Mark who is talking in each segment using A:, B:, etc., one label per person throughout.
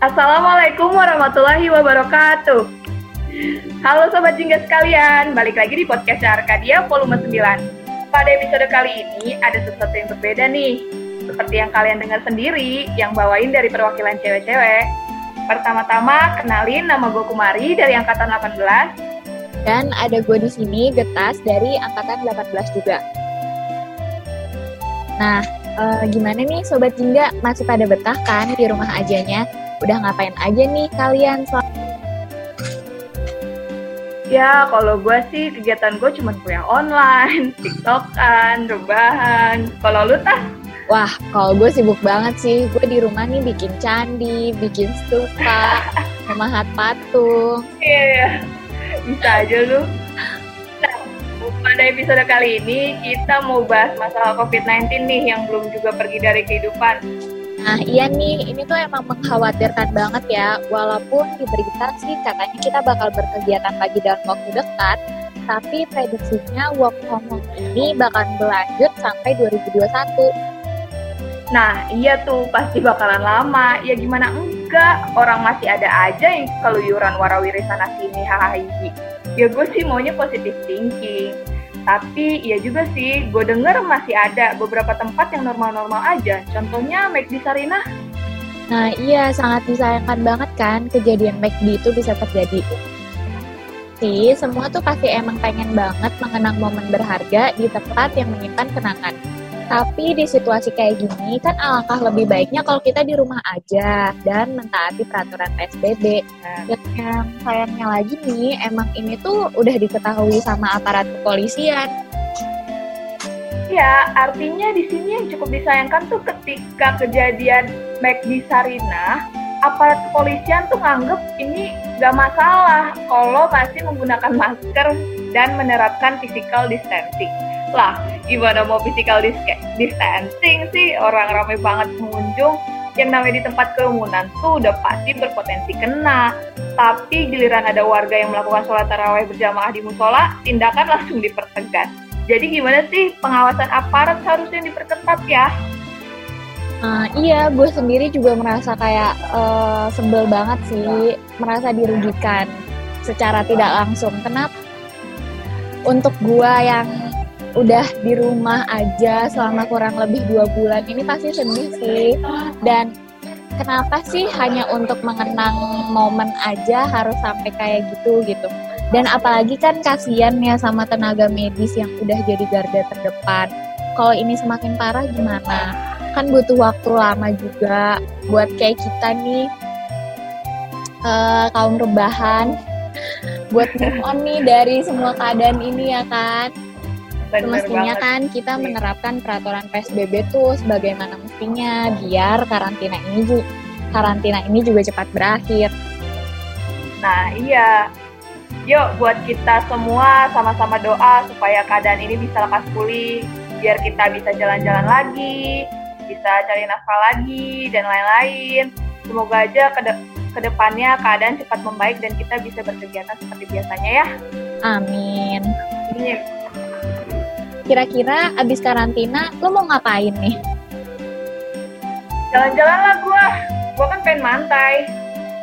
A: Assalamualaikum warahmatullahi wabarakatuh. Halo Sobat Jingga sekalian, balik lagi di podcast Arkadia volume 9. Pada episode kali ini ada sesuatu yang berbeda nih. Seperti yang kalian dengar sendiri, yang bawain dari perwakilan cewek-cewek. Pertama-tama, kenalin nama gue Kumari dari Angkatan 18.
B: Dan ada gue di sini, Getas, dari Angkatan 18 juga. Nah, uh, gimana nih Sobat Jingga? Masih pada betah kan di rumah ajanya? Udah ngapain aja nih kalian
A: Ya, kalau gue sih kegiatan gue cuma kuliah online, tiktokan, rebahan. Kalau lu tah?
B: Wah, kalau gue sibuk banget sih. Gue di rumah nih bikin candi, bikin stupa, memahat patung.
A: Iya, yeah, bisa aja lu. Nah, pada episode kali ini kita mau bahas masalah COVID-19 nih yang belum juga pergi dari kehidupan.
B: Nah iya nih, ini tuh emang mengkhawatirkan banget ya. Walaupun di berita sih katanya kita bakal berkegiatan lagi dalam waktu dekat, tapi prediksinya work from home ini bakal berlanjut sampai 2021.
A: Nah iya tuh pasti bakalan lama. Ya gimana enggak, orang masih ada aja yang keluyuran warawiri sana sini hahaha. Ya gue sih maunya positive thinking tapi iya juga sih, gue denger masih ada beberapa tempat yang normal-normal aja. Contohnya McD Sarinah.
B: Nah iya, sangat disayangkan banget kan kejadian McD itu bisa terjadi. Sih, semua tuh pasti emang pengen banget mengenang momen berharga di tempat yang menyimpan kenangan. Tapi di situasi kayak gini kan alangkah lebih baiknya kalau kita di rumah aja dan mentaati peraturan PSBB. Dan yang sayangnya lagi nih, emang ini tuh udah diketahui sama aparat kepolisian.
A: Ya, artinya di sini yang cukup disayangkan tuh ketika kejadian di Sarina, aparat kepolisian tuh nganggep ini gak masalah kalau masih menggunakan masker dan menerapkan physical distancing. Lah, gimana mau physical distancing sih? Orang ramai banget pengunjung, yang namanya di tempat kerumunan tuh udah pasti berpotensi kena. Tapi giliran ada warga yang melakukan sholat taraweh berjamaah di musola, tindakan langsung dipertegas. Jadi gimana sih pengawasan aparat harusnya diperketat ya?
B: Uh, iya, gue sendiri juga merasa kayak uh, sebel banget sih, merasa dirugikan secara tidak langsung. Kenapa? Untuk gue yang udah di rumah aja selama kurang lebih dua bulan. Ini pasti sedih sih. Dan kenapa sih hanya untuk mengenang momen aja harus sampai kayak gitu gitu? Dan apalagi kan kasihan ya sama tenaga medis yang udah jadi garda terdepan. Kalau ini semakin parah gimana? Kan butuh waktu lama juga buat kayak kita nih uh, kaum rebahan buat move on nih dari semua keadaan ini ya kan Semestinya kan kita menerapkan peraturan PSBB tuh sebagaimana mestinya biar karantina ini juga karantina ini juga cepat berakhir.
A: Nah, iya. Yuk buat kita semua sama-sama doa supaya keadaan ini bisa lekas pulih, biar kita bisa jalan-jalan lagi, bisa cari nafkah lagi dan lain-lain. Semoga aja ke ke depannya keadaan cepat membaik dan kita bisa berkegiatan seperti biasanya ya.
B: Amin. Iya. Kira-kira abis karantina lo mau ngapain nih?
A: Jalan-jalan lah gue. Gue kan pengen mantai.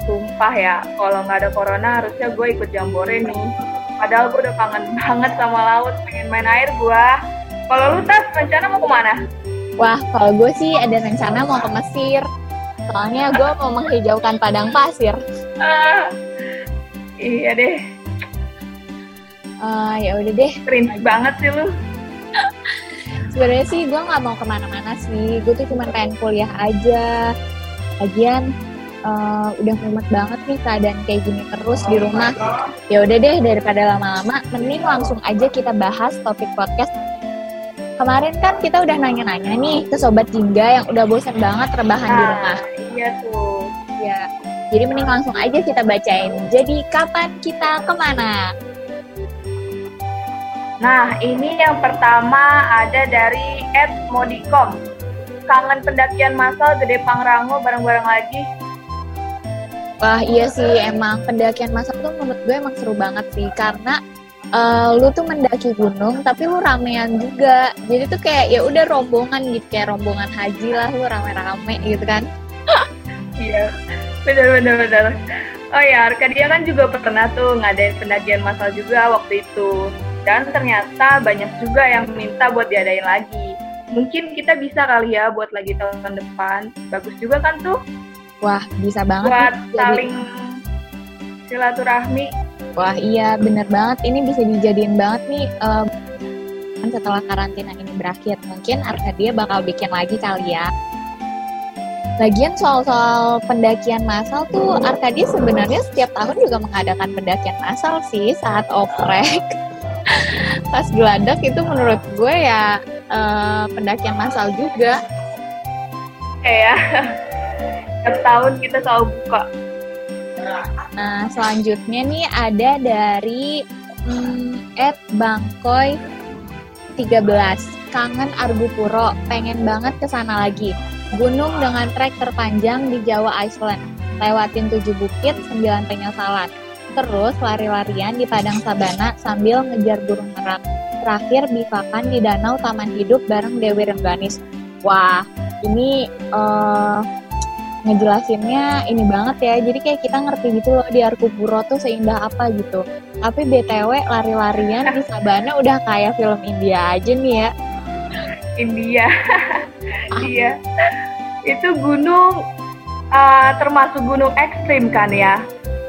A: Sumpah ya, kalau nggak ada corona harusnya gue ikut jambore nih. Padahal gue udah kangen banget sama laut, pengen main air gue. Kalau lu tas rencana mau ke mana?
B: Wah, kalau gue sih ada rencana mau ke Mesir. Soalnya gue mau menghijaukan padang pasir.
A: Ah, iya deh.
B: Uh, ya udah deh.
A: Keren banget sih lu
B: sebenarnya sih gue nggak mau ke mana-mana sih. Gue tuh cuma pengen kuliah aja. Lagian uh, udah mumet banget nih keadaan kayak gini terus di rumah. Ya udah deh daripada lama-lama mending langsung aja kita bahas topik podcast. Kemarin kan kita udah nanya-nanya nih ke sobat jingga yang udah bosan banget rebahan di rumah.
A: iya tuh.
B: Ya jadi mending langsung aja kita bacain. Jadi kapan kita ke mana
A: Nah, ini yang pertama ada dari Ed Modicom. Kangen pendakian massal Gede Pangrango bareng-bareng lagi.
B: Wah iya sih emang pendakian massal tuh menurut gue emang seru banget sih karena uh, lu tuh mendaki gunung tapi lu ramean juga jadi tuh kayak ya udah rombongan gitu kayak rombongan haji lah lu rame-rame gitu kan
A: iya bener bener bener oh ya Arkadia kan juga pernah tuh ngadain pendakian masal juga waktu itu dan ternyata banyak juga yang minta buat diadain lagi. Mungkin kita bisa kali ya buat lagi tahun depan. Bagus juga kan tuh?
B: Wah bisa banget
A: buat
B: nih,
A: saling silaturahmi.
B: Wah iya bener banget. Ini bisa dijadiin banget nih um, setelah karantina ini berakhir. Mungkin Arkadia bakal bikin lagi kali ya. Lagian soal-soal pendakian massal tuh Arkadia sebenarnya setiap tahun juga mengadakan pendakian massal sih saat oprek. Pas geladak itu menurut gue ya uh, pendakian massal juga.
A: Iya. Setiap tahun kita selalu buka.
B: Nah, selanjutnya nih ada dari hmm, Ed Bangkoy 13. Kangen Argupuro, pengen banget ke sana lagi. Gunung dengan trek terpanjang di Jawa Iceland. Lewatin tujuh bukit, sembilan penyesalan. Terus lari-larian di padang sabana sambil ngejar burung merak. Terakhir bivakan di danau Taman Hidup bareng Dewi Rengganis. Wah, ini uh, ngejelasinnya ini banget ya. Jadi kayak kita ngerti gitu loh di Arkupuro tuh seindah apa gitu. Tapi BTW lari-larian di sabana udah kayak film India aja nih ya.
A: India. iya. Itu gunung uh, termasuk gunung ekstrim kan ya.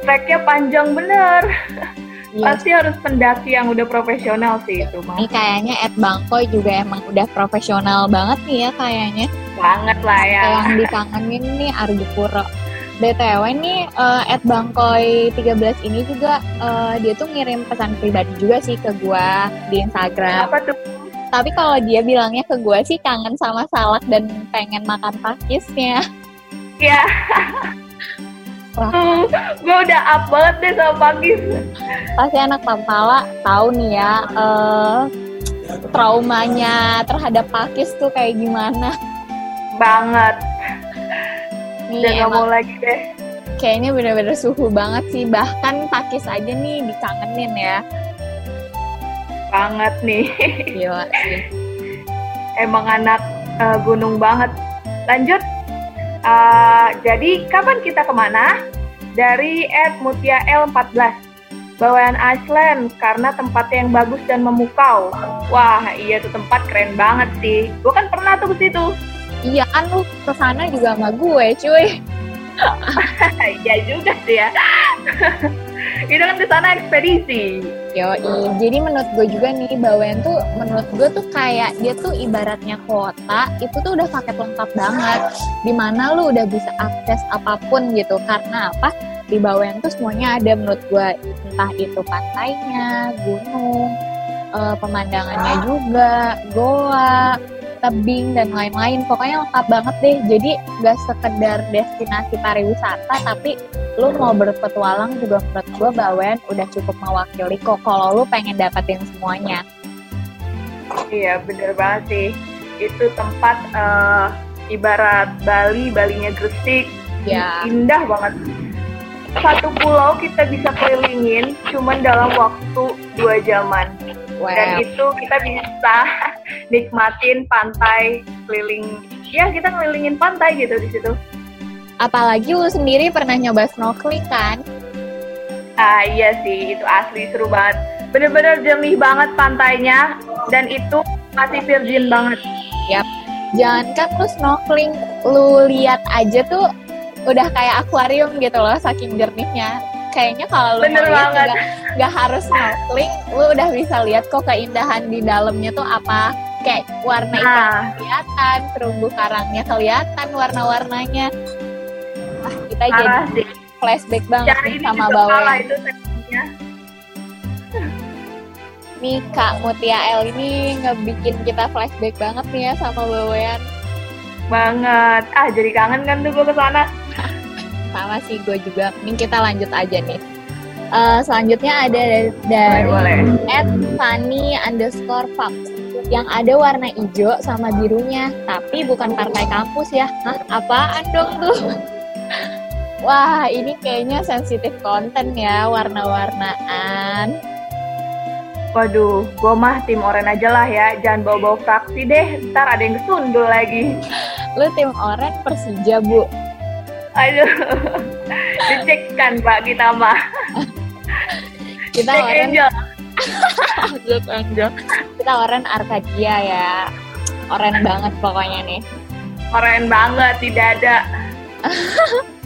A: Treknya panjang bener. Iya. Pasti harus pendaki yang udah profesional sih itu.
B: Ini kayaknya Ed Bangkoy juga emang udah profesional banget nih ya kayaknya.
A: Banget lah ya.
B: Yang dikangenin nih Argopuro. BTW nih uh, Ed Bangkoy 13 ini juga uh, dia tuh ngirim pesan pribadi juga sih ke gua di Instagram.
A: Apa tuh?
B: Tapi kalau dia bilangnya ke gue sih kangen sama salak dan pengen makan pakisnya.
A: Iya. Hmm, gue udah up banget deh sama pakis.
B: Pasti anak Pampala tahu nih ya uh, traumanya terhadap pakis tuh kayak gimana.
A: Banget.
B: Nih,
A: udah gak mau lagi deh.
B: Kayaknya bener-bener suhu banget sih. Bahkan pakis aja nih dikangenin ya
A: banget nih.
B: Gila sih.
A: Emang anak uh, gunung banget. Lanjut. Uh, jadi kapan kita ke mana? Dari Ed Mutia L14. Bawaan Iceland karena tempatnya yang bagus dan memukau. Wah, iya tuh tempat keren banget sih. Gue kan pernah tuh ke situ.
B: Iya kan lu ke sana juga sama gue, cuy.
A: Iya juga sih ya. itu kan ke sana ekspedisi.
B: Yo, jadi menurut gue juga nih Bawen tuh menurut gue tuh kayak dia tuh ibaratnya kota itu tuh udah paket lengkap banget. Di mana lu udah bisa akses apa pun gitu. Karena apa? Di Bawen tuh semuanya ada menurut gue entah itu pantainya, gunung, uh, pemandangannya juga, goa, tebing dan lain-lain. Pokoknya lengkap banget deh. Jadi gak sekedar destinasi pariwisata tapi lu mau berpetualang juga menurut gue Bawen udah cukup mewakili kok kalau lu pengen dapetin semuanya.
A: Iya bener banget sih. Itu tempat uh, ibarat Bali Balinya Gresik. Ya. indah banget satu pulau kita bisa kelilingin cuman dalam waktu dua jaman Wow. Dan itu kita bisa nikmatin pantai keliling. Ya kita ngelilingin pantai gitu di situ.
B: Apalagi lu sendiri pernah nyoba snorkeling kan?
A: Ah iya sih, itu asli seru banget. Bener-bener jernih banget pantainya dan itu masih virgin banget.
B: Yap. Jangankan lu snorkeling, lu lihat aja tuh udah kayak akuarium gitu loh saking jernihnya kayaknya kalau lu lihat nggak harus snorkeling lu udah bisa lihat kok keindahan di dalamnya tuh apa kayak warna ikan nah. kelihatan terumbu karangnya kelihatan warna-warnanya ah kita Arah jadi sih. flashback banget nih sama bawah nih Kak Mutia L ini ngebikin kita flashback banget nih ya sama Bawean.
A: Banget. Ah, jadi kangen kan tuh gue ke sana
B: sama sih gue juga. Mending kita lanjut aja nih. Uh, selanjutnya ada dari at funny underscore fox yang ada warna hijau sama birunya, tapi bukan partai kampus ya. Hah, apaan dong tuh? Wah, ini kayaknya sensitif konten ya, warna-warnaan.
A: Waduh, gue mah tim oren aja lah ya, jangan bawa-bawa fraksi deh, ntar ada yang kesundul lagi.
B: Lu tim oren Persija, Bu?
A: Aduh, dicekkan Pak kita mah.
B: Kita
A: Cek
B: oren
A: Angel.
B: Angel. Kita oren Arcadia ya. Oren banget pokoknya nih.
A: Keren banget, tidak ada.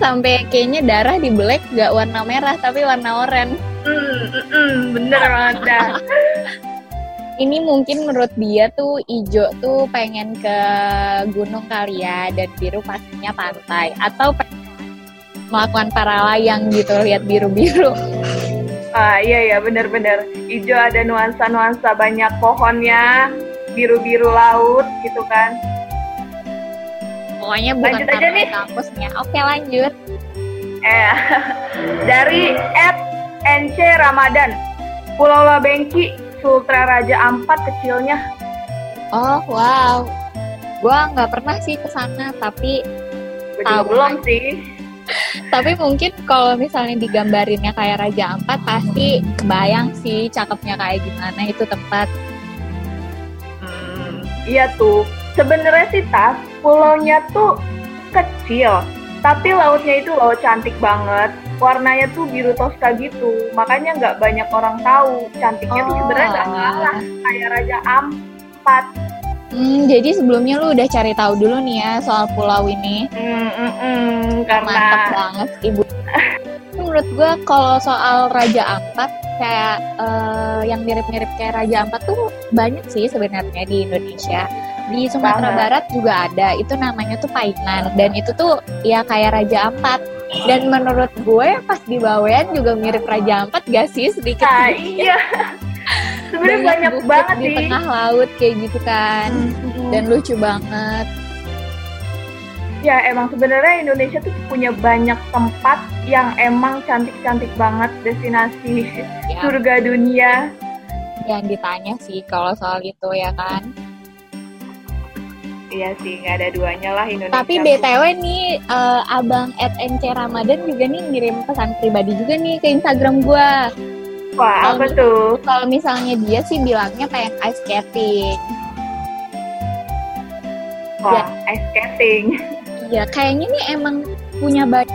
B: Sampai kayaknya darah di black gak warna merah tapi warna oranye.
A: Hmm, mm, mm, bener banget.
B: Ini mungkin menurut dia tuh ijo tuh pengen ke gunung kali ya dan biru pastinya pantai atau melakukan para layang gitu lihat biru-biru.
A: Ah iya ya bener-bener. Ijo ada nuansa-nuansa banyak pohonnya, biru-biru laut gitu kan.
B: Pokoknya bukan
A: Lanjut aja nih.
B: kampusnya. Oke lanjut.
A: Eh, dari Ed NC Ramadan, Pulau Labengki, Sultra Raja Ampat kecilnya.
B: Oh wow. Gua nggak pernah sih ke sana tapi Tahu.
A: belum sih.
B: tapi mungkin kalau misalnya digambarinnya kayak Raja Ampat pasti kebayang sih cakepnya kayak gimana itu tempat.
A: Hmm, iya tuh. Sebenarnya sih tas, pulaunya tuh kecil, tapi lautnya itu loh cantik banget. Warnanya tuh biru toska gitu, makanya nggak banyak orang tahu. Cantiknya tuh sebenarnya nggak
B: Oh,
A: kalah kayak Raja Ampat.
B: Hmm, jadi sebelumnya lu udah cari tahu dulu nih ya soal pulau ini.
A: Hmm, mm, mm, karena
B: Mantap banget ibu. Menurut gue kalau soal Raja Ampat kayak eh, yang mirip-mirip kayak Raja Ampat tuh banyak sih sebenarnya di Indonesia. Di Sumatera. Barat juga ada. Itu namanya tuh Painan dan itu tuh ya kayak Raja Ampat. Dan menurut gue pas di Bawean juga mirip Raja Ampat gak sih sedikit?
A: Ah, iya. Sebenarnya banyak banget
B: di
A: sih.
B: tengah laut kayak gitu kan.
A: Mm-mm.
B: Dan lucu banget.
A: ya emang sebenarnya Indonesia tuh punya banyak tempat yang emang cantik-cantik banget destinasi
B: Ya,
A: surga dunia.
B: yang ditanya sih kalau soal itu ya kan.
A: Iya sih, nggak ada duanya lah Indonesia.
B: Tapi BTW nih eh, Abang at NC Ramadan juga nih ngirim pesan pribadi juga nih ke Instagram gua.
A: Wah, apa tuh?
B: Kalau misalnya dia sih bilangnya pengen ice skating.
A: Wah, ice skating.
B: Iya, kayaknya nih emang punya banyak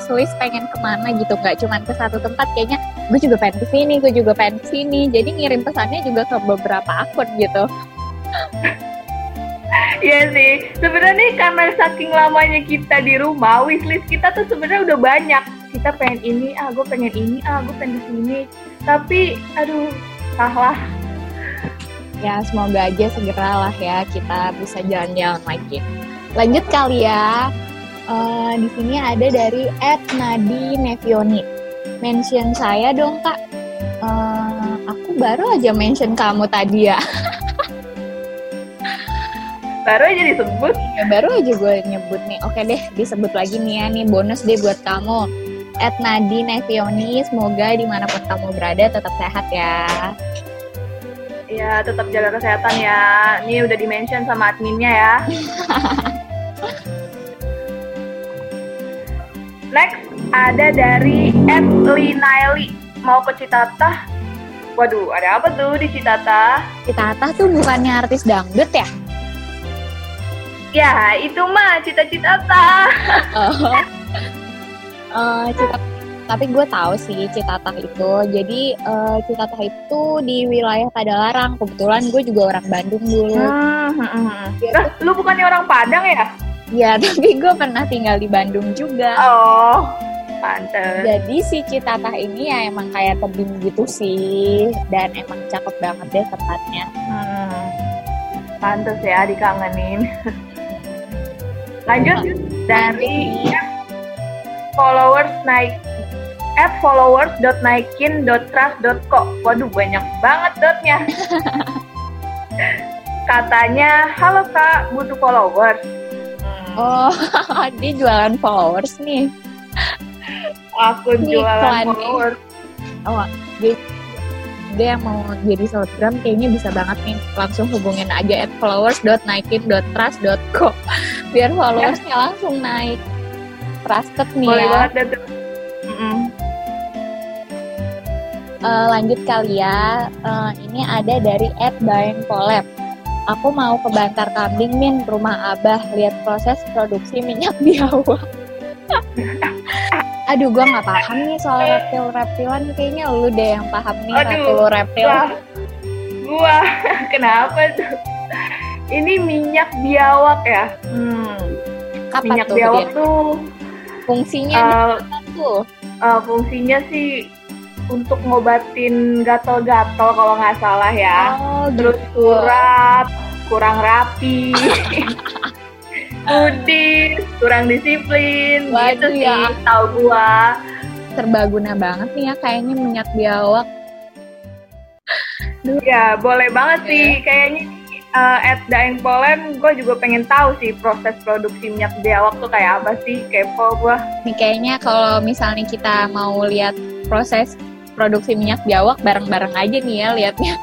B: Swiss pengen ke mana gitu, nggak cuma ke satu tempat. Kayaknya gue juga pengen ke sini, gue juga pengen ke sini. Jadi ngirim pesannya juga ke beberapa akun gitu.
A: Iya sih. Sebenarnya karena saking lamanya kita di rumah, wishlist kita tuh sebenarnya udah banyak. Kita pengen ini, ah gue pengen ini, ah gue pengen sini. Tapi, aduh, salah.
B: Ya semoga aja segera lah ya kita bisa jalan-jalan lagi. Lanjut kali ya. Eh, di sini ada dari Ed Nadi Nevioni. Mention saya dong kak. Eh, aku baru aja mention kamu tadi ya.
A: Baru aja disebut.
B: ya baru aja gue nyebut nih. Oke deh disebut lagi nih ya nih bonus deh buat kamu. Ed Nadi Nevioni. Semoga di mana pun kamu berada tetap sehat ya.
A: Ya, tetap jaga kesehatan ya. Ini udah di-mention sama adminnya ya. Next, ada dari Ed Linaeli. Mau ke Citata? Waduh, ada apa tuh di Citata?
B: Kita tuh bukannya artis dangdut ya?
A: Ya, itu mah cita-citata.
B: Oh. Eh, cita tapi gue tahu sih Citatah itu. Jadi eh, Citatah itu di wilayah Padalarang. Kebetulan gue juga orang Bandung dulu.
A: Hmm, hmm, hmm.
B: Ya,
A: lu bukannya orang Padang ya?
B: ya, tapi gue pernah tinggal di Bandung juga.
A: Oh, pantes.
B: Jadi si Citatah ini ya emang kayak tebing gitu sih. Dan emang cakep banget deh tempatnya.
A: Hmm, pantes ya dikangenin. Lanjut dari followers naik at followers.naikin.trust.co Waduh banyak banget dotnya Katanya, halo kak, butuh followers Hmm,
B: Oh, dia jualan followers nih.
A: Akun
B: ini
A: jualan
B: nih.
A: followers
B: Oh, dia, dia yang mau jadi selebgram kayaknya bisa banget nih. Langsung hubungin aja at followers.naikin.trust.co biar followersnya langsung naik. Trusted nih
A: Boleh
B: ya.
A: banget.
B: Eh, lanjut kali ya. Eh, ini ada dari at Baeng Polep. Aku mau ke Bantar Kambing Min, rumah Abah, lihat proses produksi minyak biawak. Aduh, gue nggak paham nih soal reptil-reptilan. Kayaknya lu deh yang paham nih
A: Aduh,
B: reptil reptil.
A: Gua kenapa tuh? Ini minyak biawak ya? Hmm,
B: Kapan
A: minyak
B: tuh?
A: biawak
B: Din?
A: tuh
B: Fungsinya
A: uh,
B: apa tuh?
A: uh, fungsinya sih untuk ngobatin gatel-gatel kalau nggak salah ya.
B: Oh,
A: Terus
B: gitu.
A: kurap, kurang rapi, kudis, kurang disiplin, gitu
B: Waduh,
A: sih.
B: ya.
A: Tahu gua.
B: Serbaguna banget nih ya kayaknya minyak biawak.
A: Ya, boleh banget
B: Oke.
A: sih. Kayaknya uh, at Daeng Polen, gue juga pengen tahu sih proses produksi minyak biawak tuh kayak apa sih. Kepo gue.
B: Nih kayaknya kalau misalnya kita mau lihat proses produksi minyak biawak bareng-bareng aja nih ya lihatnya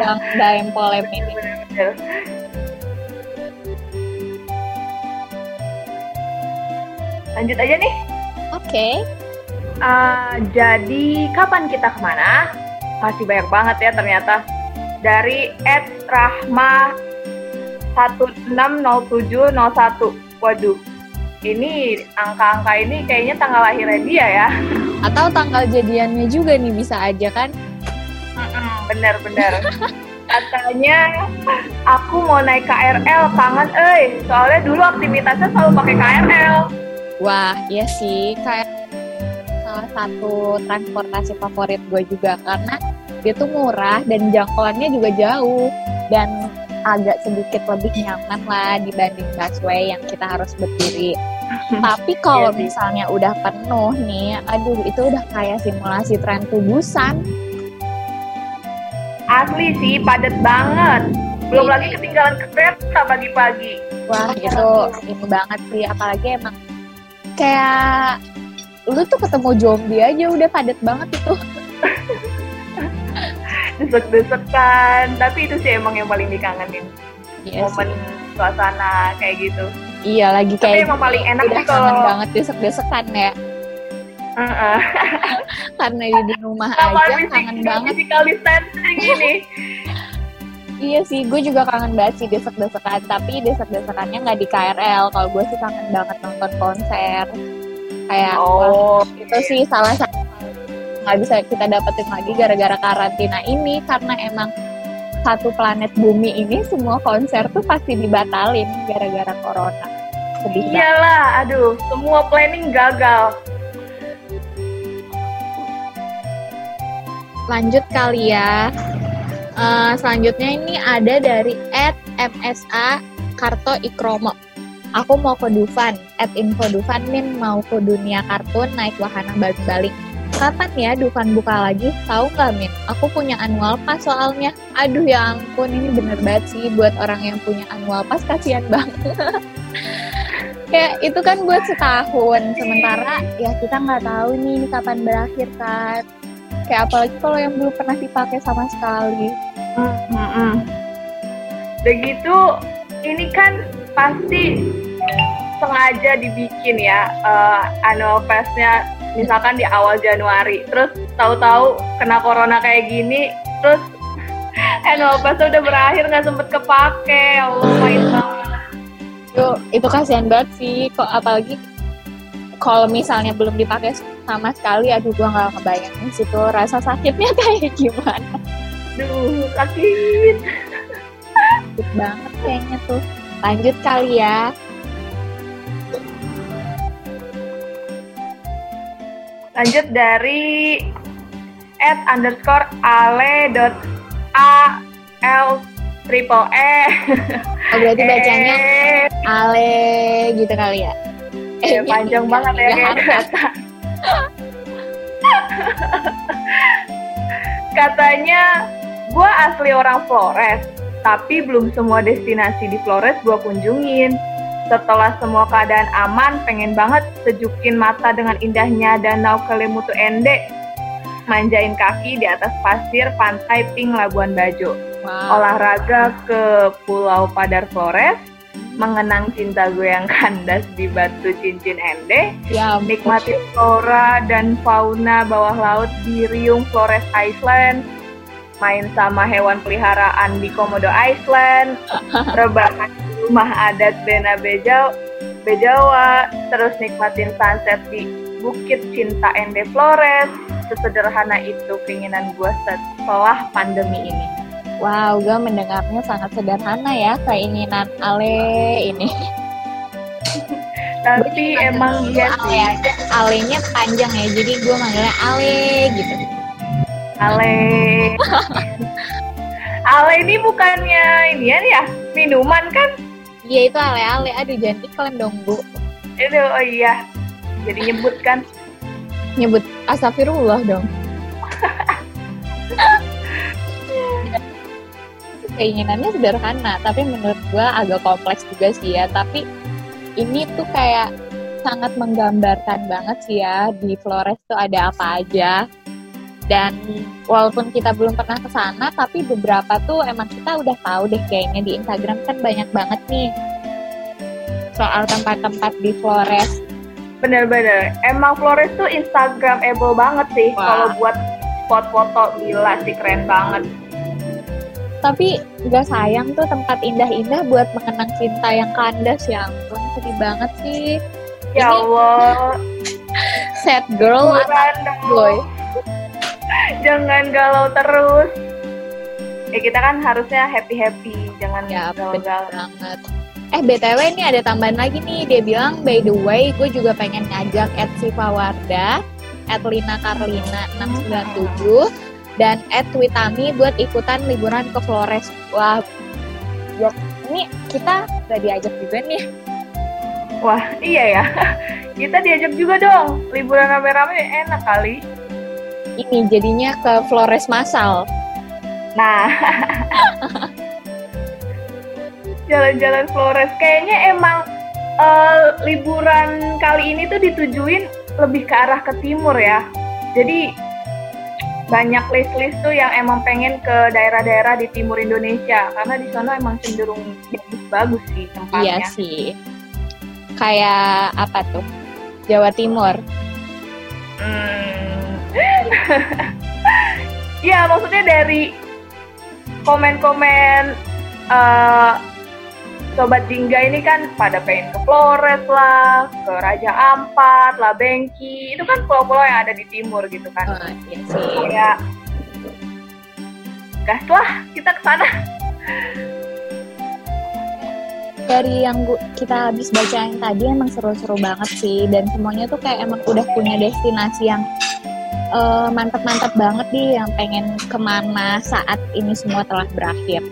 B: Bang Daem Polem ini.
A: Lanjut aja nih.
B: Oke.
A: Uh, jadi kapan kita ke mana? Masih banyak banget ya ternyata. Dari Ed Rahma 160701. Waduh. Ini angka-angka ini kayaknya tanggal lahirnya dia ya.
B: Atau tanggal jadiannya juga nih bisa aja kan?
A: Bener-bener. Katanya aku mau naik KRL kangen eh soalnya dulu aktivitasnya selalu pakai KRL.
B: Wah, iya sih kayak salah satu transportasi favorit gue juga karena dia tuh murah dan jangkauannya juga jauh dan agak sedikit lebih nyaman lah dibanding busway yang kita harus berdiri. Tapi kalau
A: Iya sih.
B: misalnya udah penuh nih, aduh itu udah kayak simulasi tren tubusan.
A: Asli sih padat banget. Belum
B: Iya.
A: lagi ketinggalan kereta pagi-pagi.
B: Wah itu ini banget sih, apalagi emang kayak lu tuh ketemu zombie aja udah padat banget itu.
A: Desek-desekan. Tapi itu sih emang yang paling dikangenin.
B: Iya
A: Momen
B: sih.
A: suasana kayak gitu.
B: Iya lagi
A: Tapi
B: kayak
A: emang paling enak
B: udah
A: sih kalau
B: kangen banget desek-desekan ya.
A: Heeh.
B: Karena di di rumah
A: Sama
B: aja kangen banget.
A: physical distancing ini.
B: Iya sih, gue juga kangen banget sih desek-desekan. Tapi desek-desekannya nggak di KRL. Kalau gue sih kangen banget nonton konser. Kayak
A: Oh,
B: itu sih salah satu nggak bisa kita dapetin lagi gara-gara karantina ini karena emang satu planet bumi ini semua konser tuh pasti dibatalin gara-gara corona. Sedih banget.
A: iyalah. Aduh, semua planning gagal.
B: Lanjut kali ya. Eh, selanjutnya ini ada dari @msa Karto Ikromo. Aku mau ke Dufan, at info Dufan Min mau ke dunia kartun naik wahana baling-baling. Kapan ya Dufan buka lagi? Tahu nggak Min? Aku punya annual pass soalnya. Aduh ya ampun, ini bener banget sih buat orang yang punya annual pass kasihan banget. Kayak itu kan buat setahun, sementara ya kita nggak tahu nih ini kapan berakhir kan. Kayak apalagi kalau yang belum pernah dipakai sama sekali.
A: Begitu, ini kan pasti sengaja dibikin ya eh, annual pass-nya misalkan di awal Januari, terus tahu-tahu kena corona kayak gini, terus annual pass udah berakhir nggak sempet kepake, ya Allah main banget.
B: Itu, itu kasihan banget sih. Kok apalagi kalau misalnya belum dipakai sama sekali, aduh gua nggak ngebayangin situ rasa sakitnya kayak gimana.
A: Duh, sakit.
B: Sakit banget kayaknya tuh. Lanjut kali ya.
A: Lanjut dari at underscore ale dot a l triple e.
B: Oh, berarti bacanya
A: Eh,
B: ale gitu kali ya.
A: eh, panjang banget ya
B: nggak
A: kayak kata. Katanya, gue asli orang Flores, tapi belum semua destinasi di Flores gue kunjungin. Setelah semua keadaan aman, pengen banget sejukin mata dengan indahnya Danau Kelimutu Ende. Manjain kaki di atas pasir pantai Pink Labuan Bajo.
B: Wow.
A: Olahraga ke Pulau Padar Flores, mengenang cinta gue yang kandas di batu cincin Ende,
B: Ya,
A: nikmati flora dan fauna bawah laut di Riung Flores Iceland, main sama hewan peliharaan di Komodo Island, rebahan rumah adat Bena Bejau, bejawa, terus nikmatin sunset di Bukit Cinta Ende Flores. Sesederhana itu keinginan gue setelah pandemi ini.
B: Wow, gue mendengarnya sangat sederhana ya keinginan Ale ini.
A: Tapi emang dia sih.
B: Ale, alenya panjang ya, jadi gue manggilnya Ale gitu.
A: Ale. Ale ini bukannya ini ya, minuman kan?
B: Iya itu ale-ale, aduh jangan iklan dong bu.
A: Itu oh iya, jadi nyebut kan?
B: Nyebut astagfirullah dong. Keinginannya sederhana, tapi menurut gue agak kompleks juga sih ya. Tapi ini tuh kayak sangat menggambarkan banget sih ya di Flores tuh ada apa aja dan walaupun kita belum pernah ke sana tapi beberapa tuh emang kita udah tahu deh kayaknya di Instagram kan banyak banget nih soal tempat-tempat di Flores.
A: Bener-bener emang Flores tuh Instagramable banget sih. Kalau buat spot foto gila sih keren banget.
B: Tapi nggak sayang tuh tempat indah-indah buat mengenang cinta yang kandas. Ya ampun sedih banget sih.
A: Ya Allah.
B: Sad girl boy jangan galau terus. Ya kita kan harusnya happy happy jangan ya, galau-galau. banget. Eh btw ini ada tambahan lagi nih. Dia bilang by the way gue juga pengen ngajak at Siva Warda at Lina Karlina 697 dan at Witami buat ikutan liburan ke Flores. Wah ya ini kita udah diajak juga nih.
A: Wah iya ya. Kita diajak juga dong. Liburan rame-rame enak kali
B: ini jadinya ke Flores Masal.
A: Nah, jalan-jalan Flores kayaknya emang uh, liburan kali ini tuh ditujuin lebih ke arah ke timur ya. Jadi banyak list-list tuh yang emang pengen ke daerah-daerah di timur Indonesia karena di sana emang cenderung bagus-bagus sih tempatnya.
B: Iya sih. Kayak apa tuh? Jawa Timur.
A: Hmm, ya maksudnya dari komen-komen uh, sobat Jingga ini kan pada pengen ke Flores lah, ke Raja Ampat, lah Bengki, itu kan pulau-pulau yang ada di timur gitu kan.
B: Oh, iya sih.
A: Ya, gas lah kita ke sana.
B: Dari yang gua, kita habis baca yang tadi emang seru-seru banget sih dan semuanya tuh kayak emang udah punya destinasi yang uh, mantap-mantap banget nih yang pengen ke mana saat ini semua telah berakhir.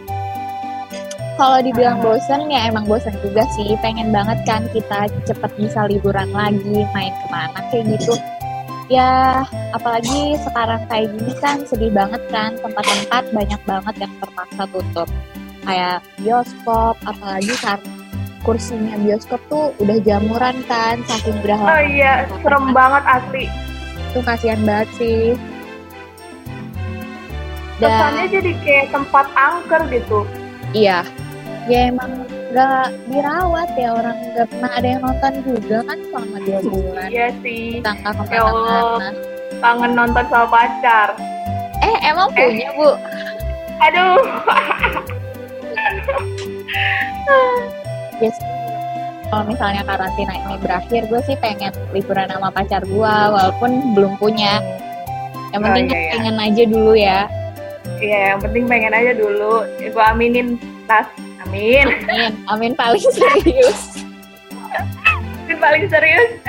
B: Kalau dibilang bosen ya emang bosen juga sih. Pengen banget kan kita cepet bisa liburan lagi, main ke mana kayak gitu. Ya apalagi sekarang kayak gini kan sedih banget kan tempat-tempat banyak banget yang terpaksa tutup. Kayak bioskop, apalagi karena kursinya bioskop tuh udah jamuran kan saking berapa.
A: Oh iya, serem banget asli
B: itu kasihan banget sih.
A: Dan kesannya jadi kayak tempat angker gitu.
B: Iya. Ya emang nggak dirawat ya orang nggak pernah ada yang nonton juga kan selama dua bulan.
A: iya sih
B: tangka ke mana-mana
A: kangen nonton sama pacar.
B: Eh emang eh. punya bu?
A: Aduh.
B: Yes kalau misalnya karantina ini berakhir gue sih pengen liburan sama pacar gue walaupun belum punya. Yang oh, penting oh, iya, iya. pengen aja dulu ya.
A: Iya yang penting pengen aja dulu. Gue aminin tas. Amin.
B: Amin. Amin paling serius.
A: Amin paling serius.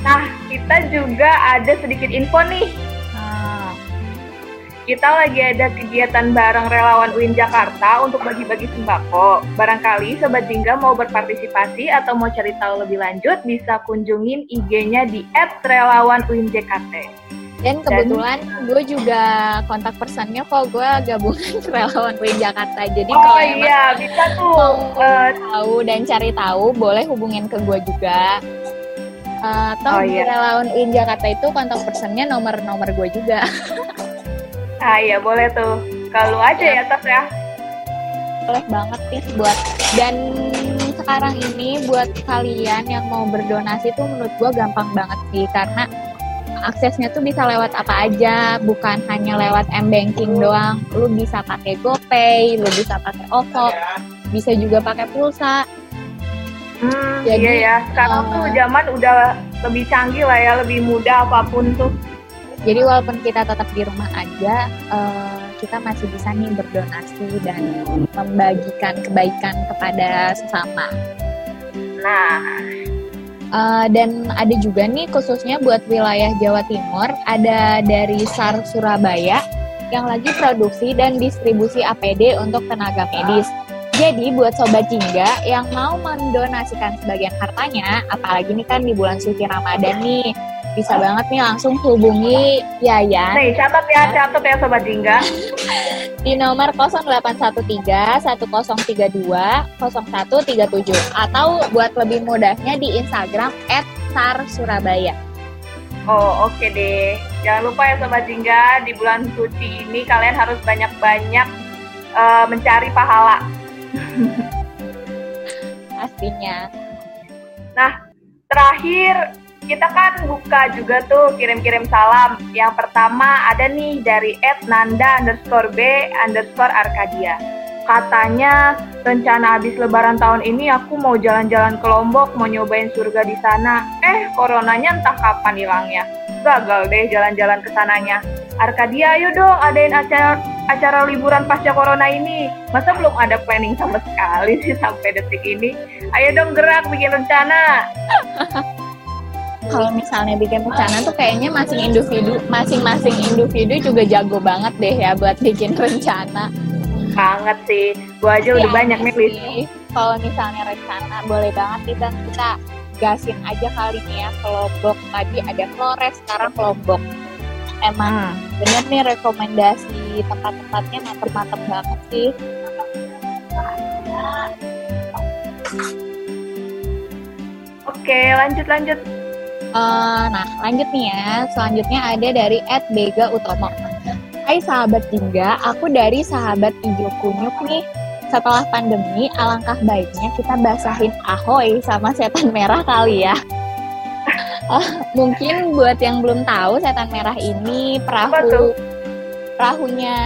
A: Nah kita juga ada sedikit info nih kita lagi ada kegiatan bareng relawan UIN Jakarta untuk bagi-bagi sembako. Barangkali Sobat Jingga mau berpartisipasi atau mau cari tahu lebih lanjut, bisa kunjungin IG-nya di @relawanuinjkt.
B: Dan kebetulan Dan, gue juga kontak personnya kok gue gabungan relawan UIN Jakarta. Jadi
A: oh kalau iya, bisa tuh
B: mau uh, tahu dan cari tahu, boleh hubungin ke gue juga. Uh, toh oh, iya. relawan UIN Jakarta itu kontak personnya nomor-nomor gue juga.
A: Ah iya boleh tuh. Kalau aja ya tas ya.
B: Boleh banget sih buat dan sekarang ini buat kalian yang mau berdonasi tuh menurut gue gampang banget sih karena aksesnya tuh bisa lewat apa aja, bukan hanya lewat m-banking doang. Lu bisa pakai GoPay, lu bisa pakai OVO, bisa juga pakai pulsa.
A: Hmm, Jadi, iya ya, sekarang uh, tuh zaman udah lebih canggih lah ya, lebih mudah apa pun tuh.
B: Jadi walaupun kita tetap di rumah aja, uh, kita masih bisa nih berdonasi dan membagikan kebaikan kepada sesama.
A: Nah,
B: uh, dan ada juga nih khususnya buat wilayah Jawa Timur, ada dari SAR Surabaya yang lagi produksi dan distribusi APD untuk tenaga medis. Jadi buat sobat jingga yang mau mendonasikan sebagian hartanya, apalagi ini kan di bulan suci Ramadan nih, bisa banget nih langsung hubungi Yayan.
A: Nih, catat ya, catat ya Sobat Jingga.
B: di nomor 0813 1032 0137 atau buat lebih mudahnya di Instagram @sar_surabaya.
A: Oh oke okay deh. Jangan lupa ya Sobat Jingga, di bulan suci ini kalian harus banyak-banyak uh, mencari pahala.
B: Pastinya.
A: Nah, terakhir kita kan buka juga tuh kirim-kirim salam. Yang pertama ada nih dari @nanda underscore b underscore arkadia. Katanya rencana habis lebaran tahun ini aku mau jalan-jalan ke Lombok, mau nyobain surga di sana. Eh, coronanya entah kapan hilangnya. Gagal deh jalan-jalan ke sananya. Arkadia, ayo dong adain acara acara liburan pasca corona ini. Masa belum ada planning sama sekali sih sampai detik ini? Ayo dong gerak bikin rencana.
B: kalau misalnya bikin rencana tuh kayaknya masing individu masing-masing individu juga jago banget deh ya buat bikin rencana.
A: Banget sih. Gua aja ya, udah banyak nih list
B: kalau misalnya rencana boleh banget nih dan kita gasin aja kali nih ya kelompok. Tadi ada Flores sekarang kelompok. Emang hmm. bener nih rekomendasi tempat-tempatnya mantep-mantep banget sih.
A: Oke, lanjut lanjut.
B: Uh, nah, lanjut nih ya. Selanjutnya ada dari Ed Bega Utomo. Hai sahabat Jingga, aku dari sahabat Ijo Kunyuk nih. Setelah pandemi, alangkah baiknya kita basahin ahoy sama setan merah kali ya. Uh, mungkin buat yang belum tahu setan merah ini perahu perahunya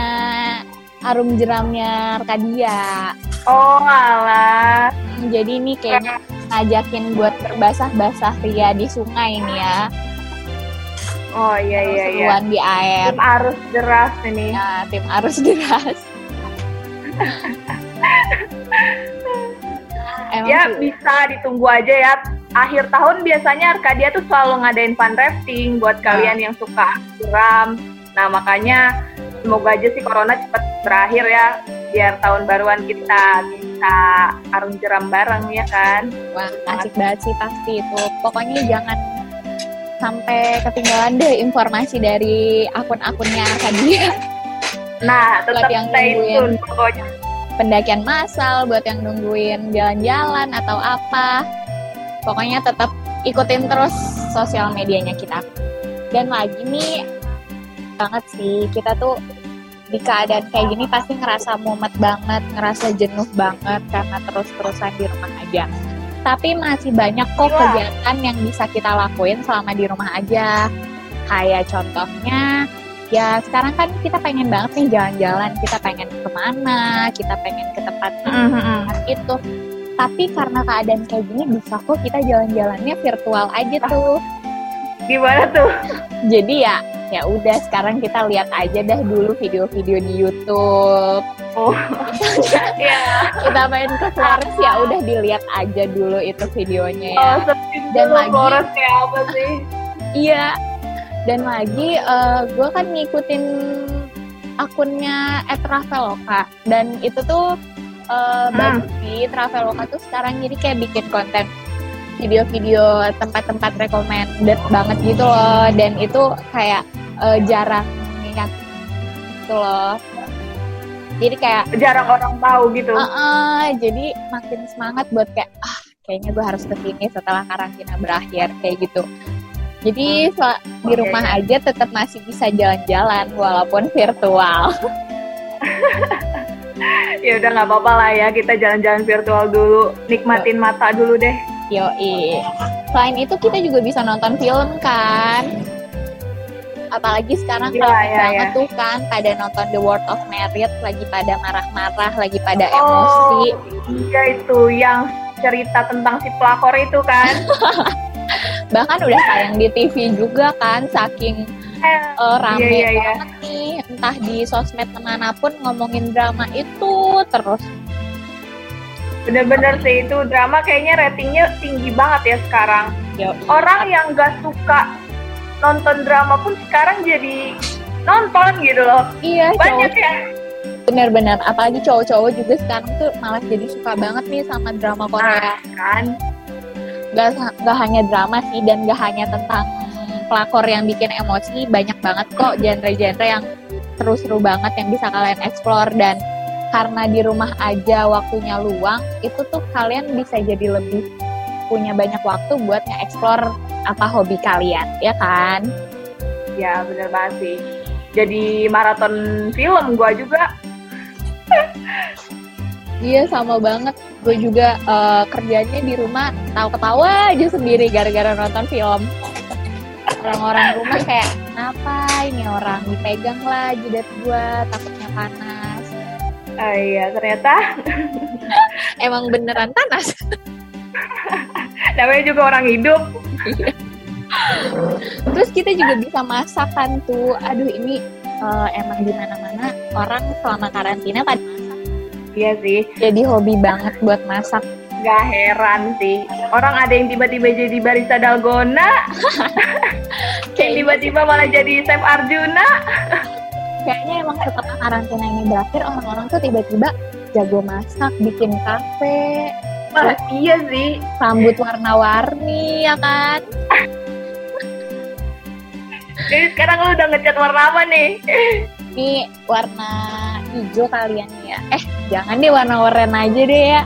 B: arum jeramnya Arkadia.
A: Oh alah.
B: Jadi ini kayaknya ngajakin buat berbasah-basah ria di sungai ini ya.
A: Oh iya iya iya.
B: di air.
A: Tim arus deras ini.
B: Ya, tim arus deras.
A: Emang ya sih. bisa ditunggu aja ya. Akhir tahun biasanya Arkadia tuh selalu ngadain fun rafting buat nah. kalian yang suka jeram. Nah makanya semoga aja sih corona cepat berakhir ya biar tahun baruan kita bisa arung jeram bareng ya kan?
B: Wah asik banget sih pasti itu. Pokoknya jangan sampai ketinggalan deh informasi dari akun-akunnya Arkadia
A: nah tetap yang stay tune pokoknya.
B: Pendakian massal buat yang nungguin jalan-jalan atau apa. Pokoknya tetap ikutin terus sosial medianya kita. Dan lagi nih banget sih kita tuh di keadaan kayak gini pasti ngerasa mumet banget, ngerasa jenuh banget karena terus-terusan di rumah aja. Tapi masih banyak kok iya. kegiatan yang bisa kita lakuin selama di rumah aja. Kayak contohnya, ya sekarang kan kita pengen banget nih jalan-jalan, kita pengen ke mana, kita pengen ke tempat mm -hmm. itu. Tapi karena keadaan kayak gini bisa kok kita jalan-jalannya virtual aja tuh.
A: Gimana tuh?
B: Jadi ya ya udah sekarang kita lihat aja dah dulu video-video di YouTube.
A: Oh,
B: ya. kita main ke Flores ya udah dilihat aja dulu itu videonya ya.
A: Oh, dan lagi Flores kayak apa sih?
B: iya. Dan lagi uh, eh, gue kan ngikutin akunnya @traveloka dan itu tuh uh, hmm. bagus sih Traveloka tuh sekarang jadi kayak bikin konten video-video tempat-tempat recommended banget gitu loh. Dan itu kayak uh, jarang ingat gitu loh. Jadi kayak
A: jarang orang tahu gitu. Uh
B: -uh, jadi makin semangat buat kayak ah kayaknya gue harus ke sini setelah karantina berakhir kayak gitu. Jadi hmm. di rumah okay. aja tetap masih bisa jalan-jalan walaupun virtual.
A: Ya udah nggak apa-apa lah ya kita jalan-jalan virtual dulu. Nikmatin mata dulu deh
B: Yoi. Selain itu kita juga bisa nonton film kan. Apalagi sekarang ya, ya, banget ya. tuh kan pada nonton The World of Merit lagi pada marah-marah, lagi pada oh, emosi.
A: Iya itu yang cerita tentang si pelakor itu kan.
B: Bahkan udah tayang di TV juga kan, saking
A: Eh,
B: uh, rame
A: iya, iya, iya.
B: banget nih, entah di sosmed mana pun ngomongin drama itu terus.
A: Bener-bener sih itu drama kayaknya ratingnya tinggi banget ya sekarang.
B: Yo,
A: Orang yang gak suka nonton drama pun sekarang jadi nonton gitu loh.
B: iya
A: Banyak
B: cowok
A: ya.
B: bener-bener apalagi cowok-cowok juga sekarang tuh malah jadi suka banget nih sama drama Korea.
A: Kan?
B: Gak, gak hanya drama sih dan gak hanya tentang pelakor yang bikin emosi, banyak banget kok genre-genre yang seru-seru banget yang bisa kalian explore dan karena di rumah aja waktunya luang, itu tuh kalian bisa jadi lebih punya banyak waktu buat nge-explore apa hobi kalian, ya kan?
A: Ya bener banget sih. Jadi maraton film gua juga.
B: Iya sama banget. Gue juga eh, kerjanya di rumah tahu-ketawa aja sendiri gara-gara nonton film. Orang-orang rumah kayak kenapa ini orang dipegang lah jidat gue takutnya panas.
A: Ah, iya ternyata
B: Emang beneran panas.
A: namanya juga orang hidup.
B: Terus kita juga bisa masak kan tuh. Aduh ini eh, emang di mana-mana orang selama karantina pada masak.
A: Iya sih.
B: Jadi hobi banget buat masak.
A: Gak heran sih. Orang ada yang tiba-tiba jadi barista dalgona, yang tiba-tiba malah jadi chef Arjuna.
B: Kayaknya emang setelah karantina ini berakhir orang-orang tuh tiba-tiba jago masak, bikin kafe,
A: Wah, iya sih.
B: rambut warna-warni ya kan?
A: Jadi sekarang lu udah ngecat warna apa nih?
B: Ini warna hijau kalian ya. Eh, jangan deh warna oranye aja deh ya.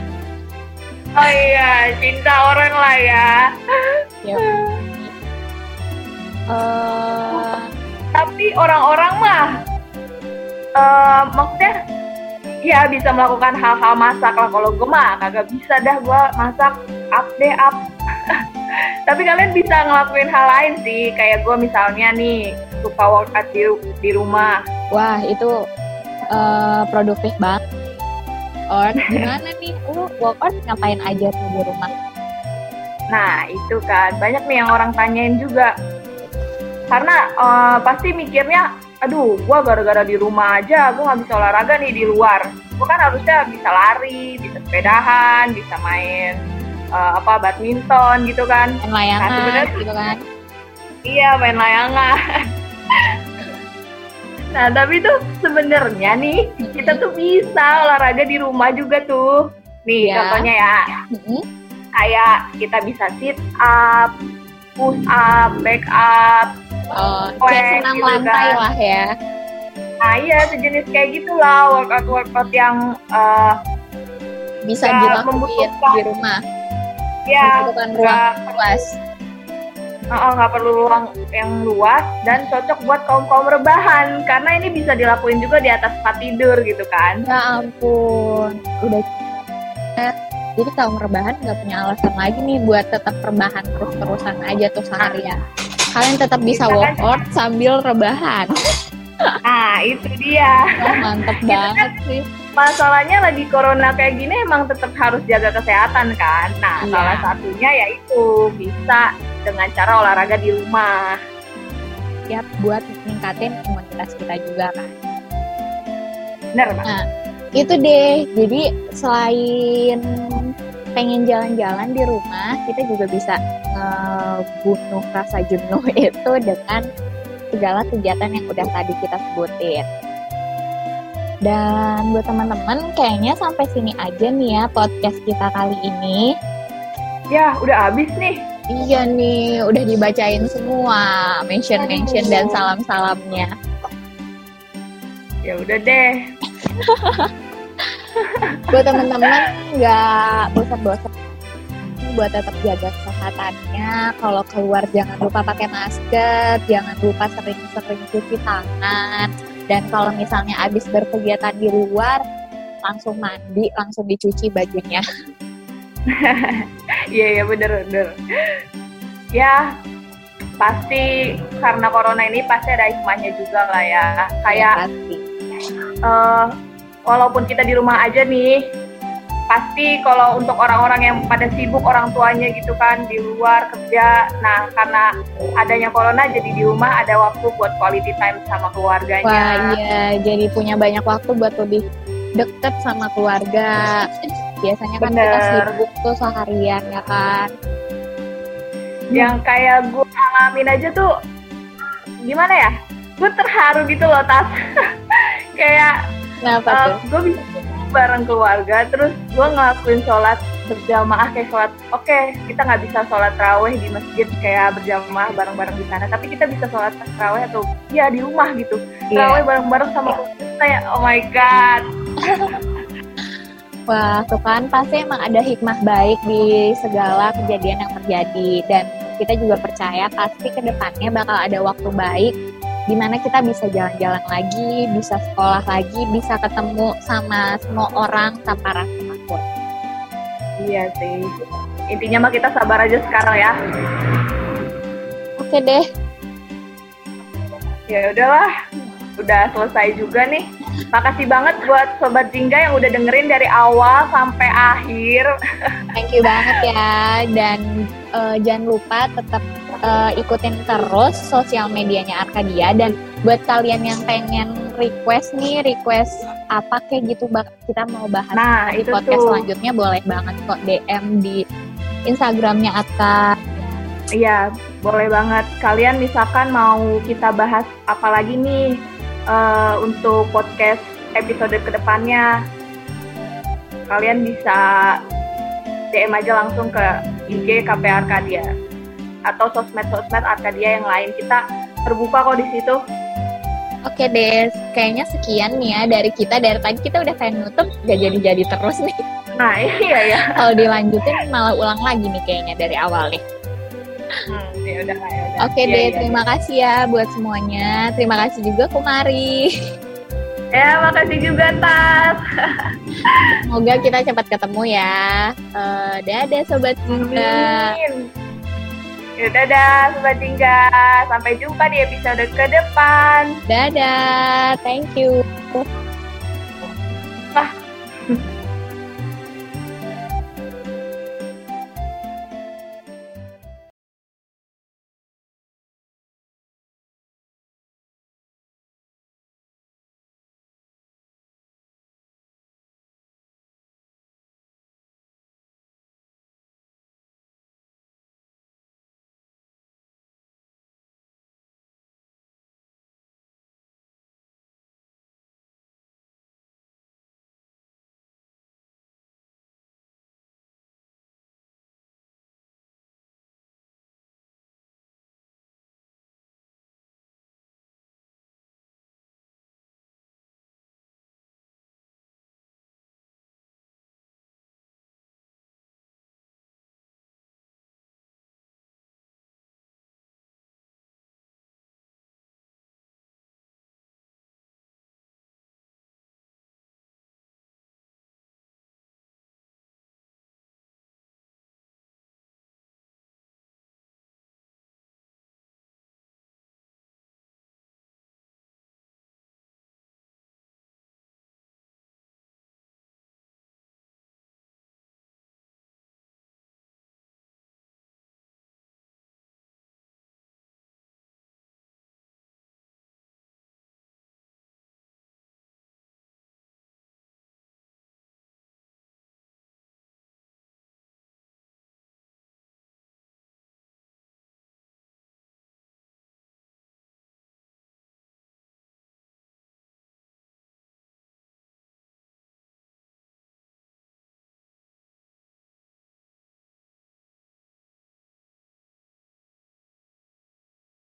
A: Oh iya, cinta orang lah ya.
B: Ya. Eh,
A: Tapi orang-orang mah, maksudnya ya bisa melakukan hal-hal masak lah. Kalau gue mah kagak bisa dah gue masak up deh up. Tapi kalian bisa ngelakuin hal lain sih, kayak gue misalnya nih suka workout di, di rumah.
B: wah, itu eh, produktif banget. Or gimana nih? Lu workout ngapain aja tuh di rumah?
A: Nah itu kan banyak nih yang orang tanyain juga. Karena eh, pasti mikirnya, aduh, gua gara-gara di rumah aja, gua nggak bisa olahraga nih di luar. Gua kan harusnya bisa lari, bisa sepedahan, bisa main eh, apa badminton gitu kan.
B: Main layangan
A: Nah, sebenarnya-
B: gitu kan?
A: Iya main layangan. nah tapi tuh sebenarnya nih kita tuh bisa olahraga di rumah juga tuh. Nih
B: Iya.
A: contohnya ya, kayak kita bisa sit up, push up, back up.
B: Oh,
A: Plank
B: kayak senam
A: gitu
B: lantai
A: kan.
B: lah ya.
A: Nah iya sejenis kayak gitulah workout workout yang eh,
B: Bisa
A: Ya, membutuhkan-
B: di rumah.
A: ya
B: Membutuhkan ruang luas.
A: eh, nggak perlu ruang yang luas dan cocok buat kaum kaum rebahan karena ini bisa dilakuin juga di atas tempat tidur gitu kan.
B: Ya ampun, udah Eh, jadi kaum rebahan nggak punya alasan lagi nih buat tetap rebahan terus-terusan aja tuh seharian. Kalian tetap bisa
A: Bisa kan?
B: workout sambil rebahan.
A: Nah itu dia.
B: Wah, mantep banget sih.
A: Masalahnya lagi corona kayak gini emang tetap harus jaga kesehatan kan. Nah
B: Iya.
A: salah satunya yaitu bisa dengan cara olahraga di rumah.
B: Ya buat meningkatin imunitas kita juga kan.
A: Bener Mbak?
B: Itu deh. Jadi selain pengen jalan-jalan di rumah, kita juga bisa ngebunuh rasa jenuh itu dengan segala kegiatan yang udah tadi kita sebutin. Dan buat teman-teman, kayaknya sampai sini aja nih ya podcast kita kali ini.
A: Ya udah habis nih.
B: Iya nih, udah dibacain semua mention-mention dan salam-salamnya.
A: Ya udah deh.
B: buat teman-teman nggak bosan-bosan. Buat tetap jaga kesehatannya. Kalau keluar jangan lupa pakai masker. Jangan lupa sering-sering cuci tangan. Dan kalau misalnya habis berkegiatan di luar langsung mandi langsung dicuci bajunya.
A: Iya iya bener bener. Ya pasti karena corona ini pasti ada hikmahnya juga lah ya. Kayak
B: pasti.
A: eh, walaupun kita di rumah aja nih, pasti kalau untuk orang-orang yang pada sibuk orang tuanya gitu kan di luar kerja nah karena adanya corona jadi di rumah ada waktu buat quality time sama keluarganya.
B: Wah iya jadi punya banyak waktu buat lebih deket sama keluarga. Biasanya kan kita
A: Bener.
B: sibuk tuh seharian ya kan?
A: Yang kayak gue alamin aja tuh gimana ya? Gue terharu gitu loh tas. Kayak
B: kenapa
A: uh,
B: tuh?
A: gue bisa bareng keluarga terus gue ngelakuin sholat berjamaah kayak sholat oke kita nggak bisa sholat raweh di masjid kayak berjamaah bareng-bareng di sana tapi kita bisa sholat raweh atau ya di rumah gitu.
B: Iya.
A: raweh bareng-bareng sama keluarga kita ya oh my god.
B: Wah, tuh kan pasti emang ada hikmah baik di segala kejadian yang terjadi dan kita juga percaya pasti ke depannya bakal ada waktu baik di mana kita bisa jalan-jalan lagi, bisa sekolah lagi, bisa ketemu sama semua orang tanpa rasa takut.
A: iya sih. Intinya mah kita sabar aja sekarang ya.
B: Oke deh,
A: ya udahlah. Udah selesai juga nih makasih banget buat sobat jingga yang udah dengerin dari awal sampai akhir.
B: Thank you banget ya. Dan eh, jangan lupa tetap eh, ikutin terus sosial medianya Arkadia dan buat kalian yang pengen request nih request apa kayak gitu bak kita mau bahas
A: nah
B: di
A: itu
B: podcast
A: tuh.
B: selanjutnya boleh banget kok DM di Instagramnya Atka.
A: Iya, boleh banget. Kalian misalkan mau kita bahas apa lagi nih eh, untuk podcast episode ke depannya, kalian bisa DM aja langsung ke IG KP Arkadia atau sosmed-sosmed Arkadia yang lain. Kita terbuka kok di situ.
B: Oke deh, kayaknya sekian nih ya dari kita. Dari tadi kita udah pengen nutup, gak jadi-jadi terus nih.
A: Nah, iya ya.
B: Kalau dilanjutin malah ulang lagi nih kayaknya dari awal nih.
A: Hmm, ya udah, ya udah.
B: Oke
A: Iya,
B: deh,
A: iya,
B: terima kasih ya buat semuanya. Terima kasih juga Kumari.
A: Ya, makasih juga Tas.
B: Semoga kita cepat ketemu ya. Eh, dadah sobat.
A: Amin. Ya dadah Sobat Jingga. Sampai jumpa di episode ke depan.
B: Dadah, thank you.
A: Wah.